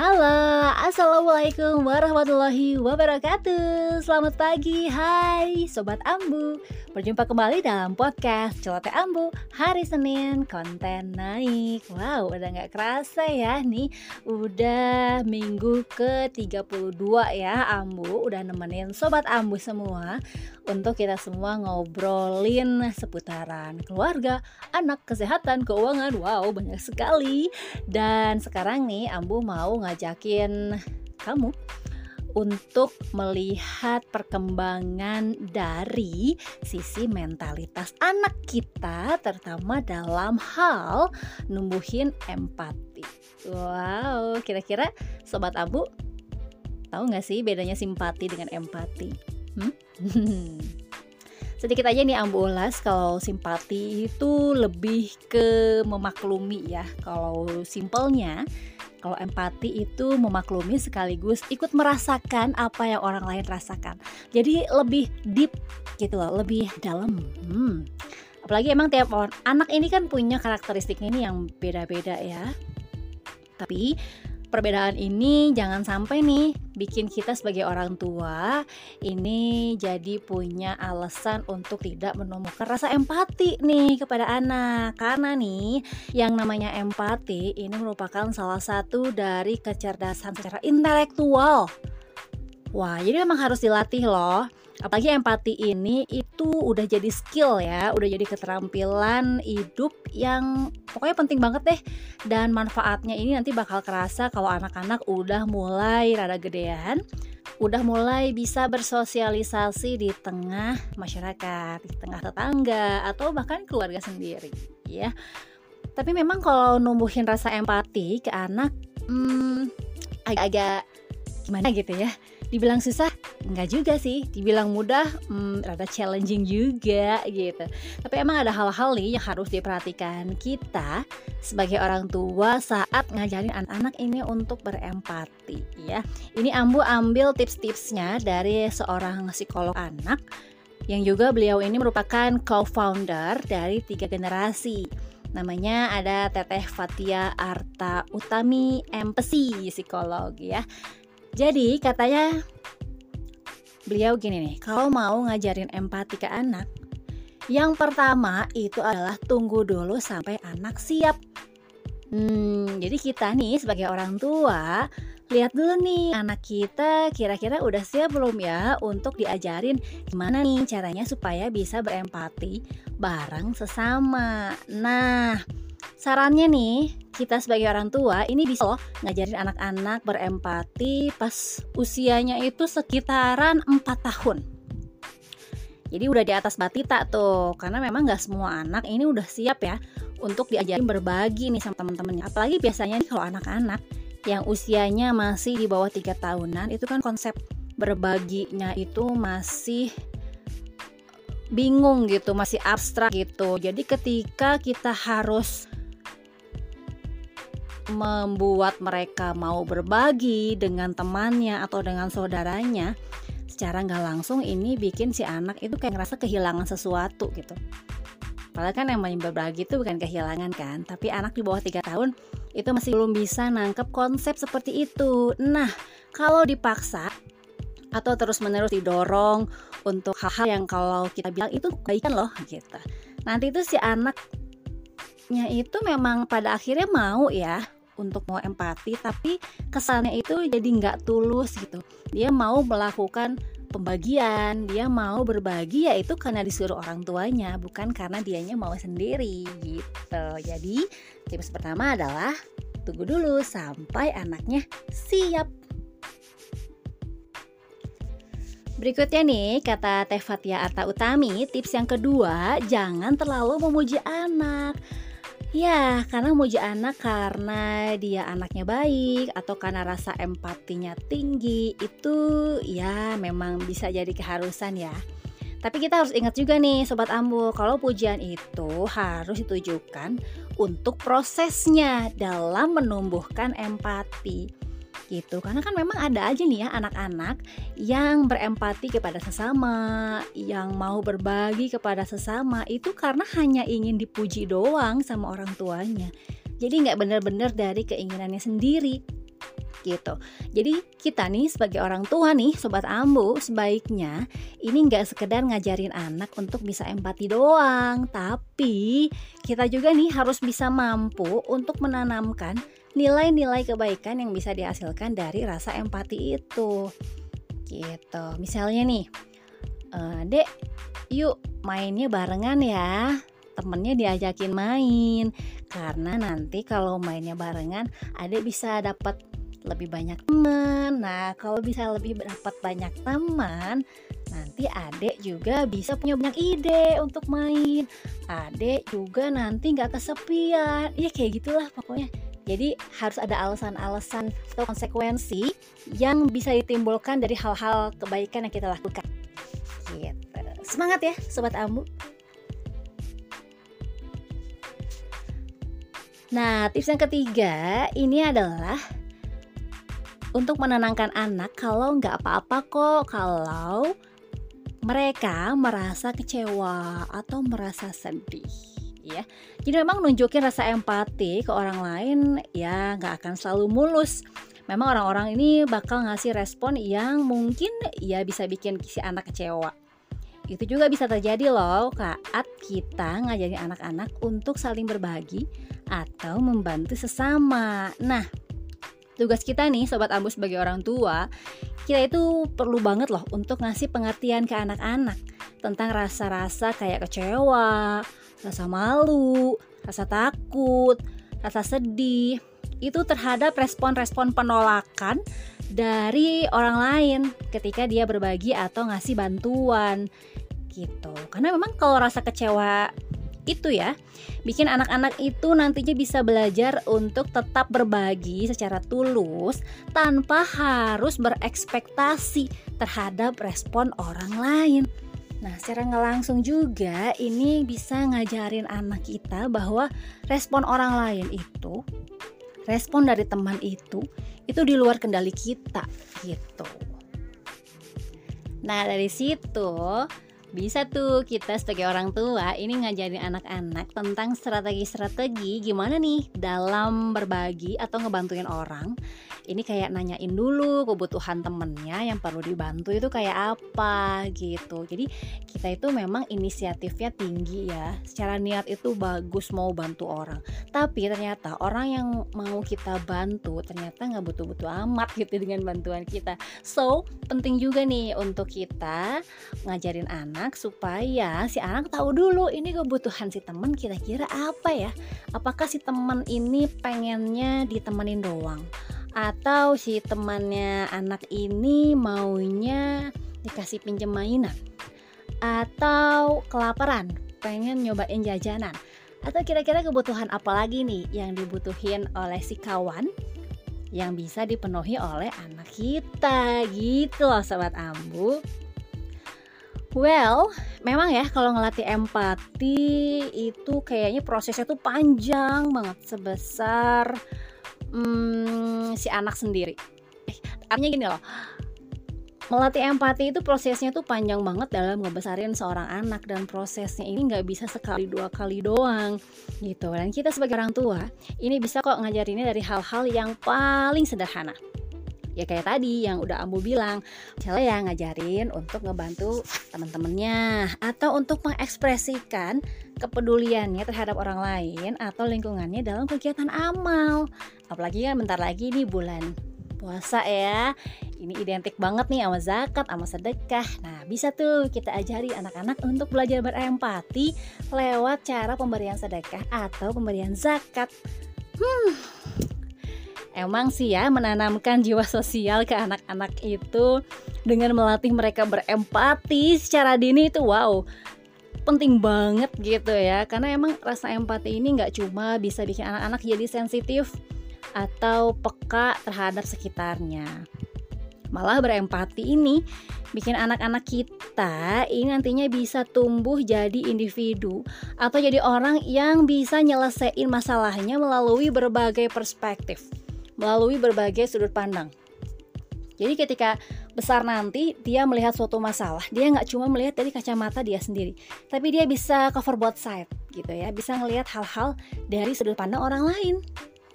Halo, Assalamualaikum warahmatullahi wabarakatuh. Selamat pagi, hai Sobat Ambu. Berjumpa kembali dalam podcast Celoteh Ambu Hari Senin, konten naik. Wow, udah gak kerasa ya nih. Udah minggu ke-32 ya Ambu. Udah nemenin Sobat Ambu semua Untuk kita semua ngobrolin seputaran keluarga Anak, kesehatan, keuangan Wow, banyak sekali Dan sekarang nih Ambu mau ngajakin kamu untuk melihat perkembangan dari sisi mentalitas anak kita terutama dalam hal numbuhin empati. Wow, kira-kira sobat Abu tahu nggak sih bedanya simpati dengan empati? Hmm? Sedikit aja nih Ambu ulas kalau simpati itu lebih ke memaklumi ya. Kalau simpelnya kalau empati itu memaklumi sekaligus ikut merasakan apa yang orang lain rasakan. Jadi lebih deep gitu loh, lebih dalam. Hmm. Apalagi emang tiap orang anak ini kan punya karakteristiknya ini yang beda-beda ya. Tapi perbedaan ini jangan sampai nih bikin kita sebagai orang tua ini jadi punya alasan untuk tidak menumbuhkan rasa empati nih kepada anak. Karena nih yang namanya empati ini merupakan salah satu dari kecerdasan secara intelektual wah jadi memang harus dilatih loh. Apalagi empati ini itu udah jadi skill ya udah jadi keterampilan hidup yang pokoknya penting banget deh. Dan manfaatnya ini nanti bakal kerasa kalau anak-anak udah mulai rada gedean udah mulai bisa bersosialisasi di tengah masyarakat di tengah tetangga atau bahkan keluarga sendiri ya. Tapi memang kalau numbuhin rasa empati ke anak hmm, agak-agak gimana gitu ya dibilang susah? Enggak juga sih. Dibilang mudah hmm, rada challenging juga gitu. Tapi emang ada hal-hal nih yang harus diperhatikan. Kita sebagai orang tua saat ngajarin anak-anak ini untuk berempati ya. Ini Ambu ambil tips-tipsnya dari seorang psikolog anak yang juga beliau ini merupakan co-founder dari tiga generasi. Namanya ada Teteh Fatia Arta Utami Empesi psikolog ya jadi katanya beliau gini nih, kalau mau ngajarin empati ke anak, yang pertama itu adalah tunggu dulu sampai anak siap. Hmm, jadi kita nih sebagai orang tua lihat dulu nih anak kita kira-kira udah siap belum ya untuk diajarin gimana nih caranya supaya bisa berempati bareng sesama. Nah, Sarannya nih, kita sebagai orang tua ini bisa loh ngajarin anak-anak berempati pas usianya itu sekitaran 4 tahun. Jadi udah di atas batita tuh, karena memang gak semua anak ini udah siap ya untuk diajarin berbagi nih sama teman-temannya. Apalagi biasanya nih kalau anak-anak yang usianya masih di bawah tiga tahunan itu kan konsep berbaginya itu masih bingung gitu, masih abstrak gitu. Jadi ketika kita harus membuat mereka mau berbagi dengan temannya atau dengan saudaranya secara nggak langsung ini bikin si anak itu kayak ngerasa kehilangan sesuatu gitu. Padahal kan yang berbagi itu bukan kehilangan kan tapi anak di bawah 3 tahun itu masih belum bisa nangkep konsep seperti itu. Nah kalau dipaksa atau terus menerus didorong untuk hal-hal yang kalau kita bilang itu kebaikan loh gitu. Nanti itu si anaknya itu memang pada akhirnya mau ya untuk mau empati tapi kesannya itu jadi nggak tulus gitu. Dia mau melakukan pembagian dia mau berbagi yaitu karena disuruh orang tuanya bukan karena dianya mau sendiri gitu. Jadi tips pertama adalah tunggu dulu sampai anaknya siap. Berikutnya nih, kata Teh Fatia Arta Utami, tips yang kedua, jangan terlalu memuji anak. Ya, karena muji anak karena dia anaknya baik atau karena rasa empatinya tinggi itu ya memang bisa jadi keharusan ya. Tapi kita harus ingat juga nih sobat Ambu, kalau pujian itu harus ditujukan untuk prosesnya dalam menumbuhkan empati gitu karena kan memang ada aja nih ya anak-anak yang berempati kepada sesama yang mau berbagi kepada sesama itu karena hanya ingin dipuji doang sama orang tuanya jadi nggak benar-benar dari keinginannya sendiri gitu. Jadi kita nih sebagai orang tua nih sobat ambu sebaiknya ini nggak sekedar ngajarin anak untuk bisa empati doang, tapi kita juga nih harus bisa mampu untuk menanamkan nilai-nilai kebaikan yang bisa dihasilkan dari rasa empati itu. Gitu. Misalnya nih, uh, Dek, yuk mainnya barengan ya. Temennya diajakin main. Karena nanti kalau mainnya barengan adek bisa dapat lebih banyak teman. Nah kalau bisa lebih dapat banyak teman nanti adek juga bisa punya banyak ide untuk main. Adek juga nanti nggak kesepian. Ya kayak gitulah pokoknya jadi harus ada alasan-alasan atau konsekuensi yang bisa ditimbulkan dari hal-hal kebaikan yang kita lakukan. Gitu. semangat ya sobat ambu. Nah, tips yang ketiga ini adalah untuk menenangkan anak kalau nggak apa-apa kok kalau mereka merasa kecewa atau merasa sedih ya jadi memang nunjukin rasa empati ke orang lain ya nggak akan selalu mulus. Memang orang-orang ini bakal ngasih respon yang mungkin ya bisa bikin si anak kecewa. Itu juga bisa terjadi loh saat kita ngajarin anak-anak untuk saling berbagi atau membantu sesama. Nah, tugas kita nih sobat Ambu sebagai orang tua, kita itu perlu banget loh untuk ngasih pengertian ke anak-anak tentang rasa-rasa kayak kecewa, rasa malu, rasa takut, rasa sedih. Itu terhadap respon-respon penolakan dari orang lain ketika dia berbagi atau ngasih bantuan gitu. Karena memang kalau rasa kecewa itu ya bikin anak-anak itu nantinya bisa belajar untuk tetap berbagi secara tulus tanpa harus berekspektasi terhadap respon orang lain. Nah, secara nggak langsung juga ini bisa ngajarin anak kita bahwa respon orang lain itu, respon dari teman itu, itu di luar kendali kita gitu. Nah, dari situ bisa tuh kita sebagai orang tua ini ngajarin anak-anak tentang strategi-strategi gimana nih dalam berbagi atau ngebantuin orang ini kayak nanyain dulu kebutuhan temennya yang perlu dibantu itu kayak apa gitu. Jadi kita itu memang inisiatifnya tinggi ya. Secara niat itu bagus mau bantu orang. Tapi ternyata orang yang mau kita bantu ternyata nggak butuh-butuh amat gitu dengan bantuan kita. So penting juga nih untuk kita ngajarin anak supaya si anak tahu dulu ini kebutuhan si teman kira-kira apa ya? Apakah si teman ini pengennya ditemenin doang atau si temannya anak ini maunya dikasih pinjam mainan. Atau kelaparan pengen nyobain jajanan. Atau kira-kira kebutuhan apa lagi nih yang dibutuhin oleh si kawan yang bisa dipenuhi oleh anak kita? Gitu loh sobat ambu. Well, memang ya kalau ngelatih empati itu kayaknya prosesnya tuh panjang banget sebesar hmm, si anak sendiri. Eh, artinya gini loh. Melatih empati itu prosesnya tuh panjang banget dalam ngebesarin seorang anak dan prosesnya ini nggak bisa sekali dua kali doang gitu. Dan kita sebagai orang tua ini bisa kok ngajarinnya dari hal-hal yang paling sederhana ya kayak tadi yang udah Ambu bilang. Misalnya ya ngajarin untuk ngebantu teman-temannya atau untuk mengekspresikan kepeduliannya terhadap orang lain atau lingkungannya dalam kegiatan amal. Apalagi kan bentar lagi nih bulan puasa ya. Ini identik banget nih sama zakat sama sedekah. Nah bisa tuh kita ajari anak-anak untuk belajar berempati lewat cara pemberian sedekah atau pemberian zakat. Hmm Emang sih ya menanamkan jiwa sosial ke anak-anak itu dengan melatih mereka berempati secara dini itu wow penting banget gitu ya. Karena emang rasa empati ini nggak cuma bisa bikin anak-anak jadi sensitif atau peka terhadap sekitarnya. Malah berempati ini bikin anak-anak kita ini nantinya bisa tumbuh jadi individu atau jadi orang yang bisa nyelesain masalahnya melalui berbagai perspektif melalui berbagai sudut pandang. Jadi ketika besar nanti dia melihat suatu masalah, dia nggak cuma melihat dari kacamata dia sendiri, tapi dia bisa cover both side gitu ya, bisa ngelihat hal-hal dari sudut pandang orang lain.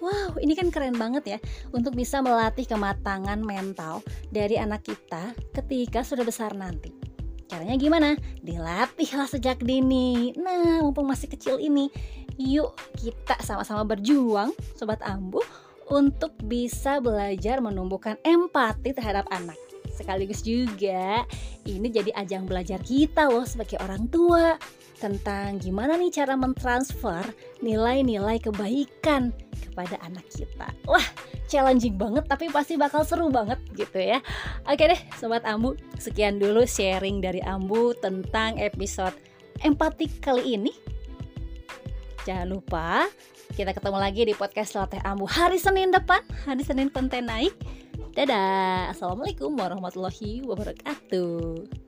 Wow, ini kan keren banget ya untuk bisa melatih kematangan mental dari anak kita ketika sudah besar nanti. Caranya gimana? Dilatihlah sejak dini. Nah, mumpung masih kecil ini, yuk kita sama-sama berjuang, sobat Ambu, untuk bisa belajar menumbuhkan empati terhadap anak. Sekaligus juga ini jadi ajang belajar kita loh sebagai orang tua tentang gimana nih cara mentransfer nilai-nilai kebaikan kepada anak kita. Wah, challenging banget tapi pasti bakal seru banget gitu ya. Oke deh, sobat Ambu, sekian dulu sharing dari Ambu tentang episode empati kali ini. Jangan lupa kita ketemu lagi di podcast Latih Ambu hari Senin depan, hari Senin konten naik. Dadah. Assalamualaikum warahmatullahi wabarakatuh.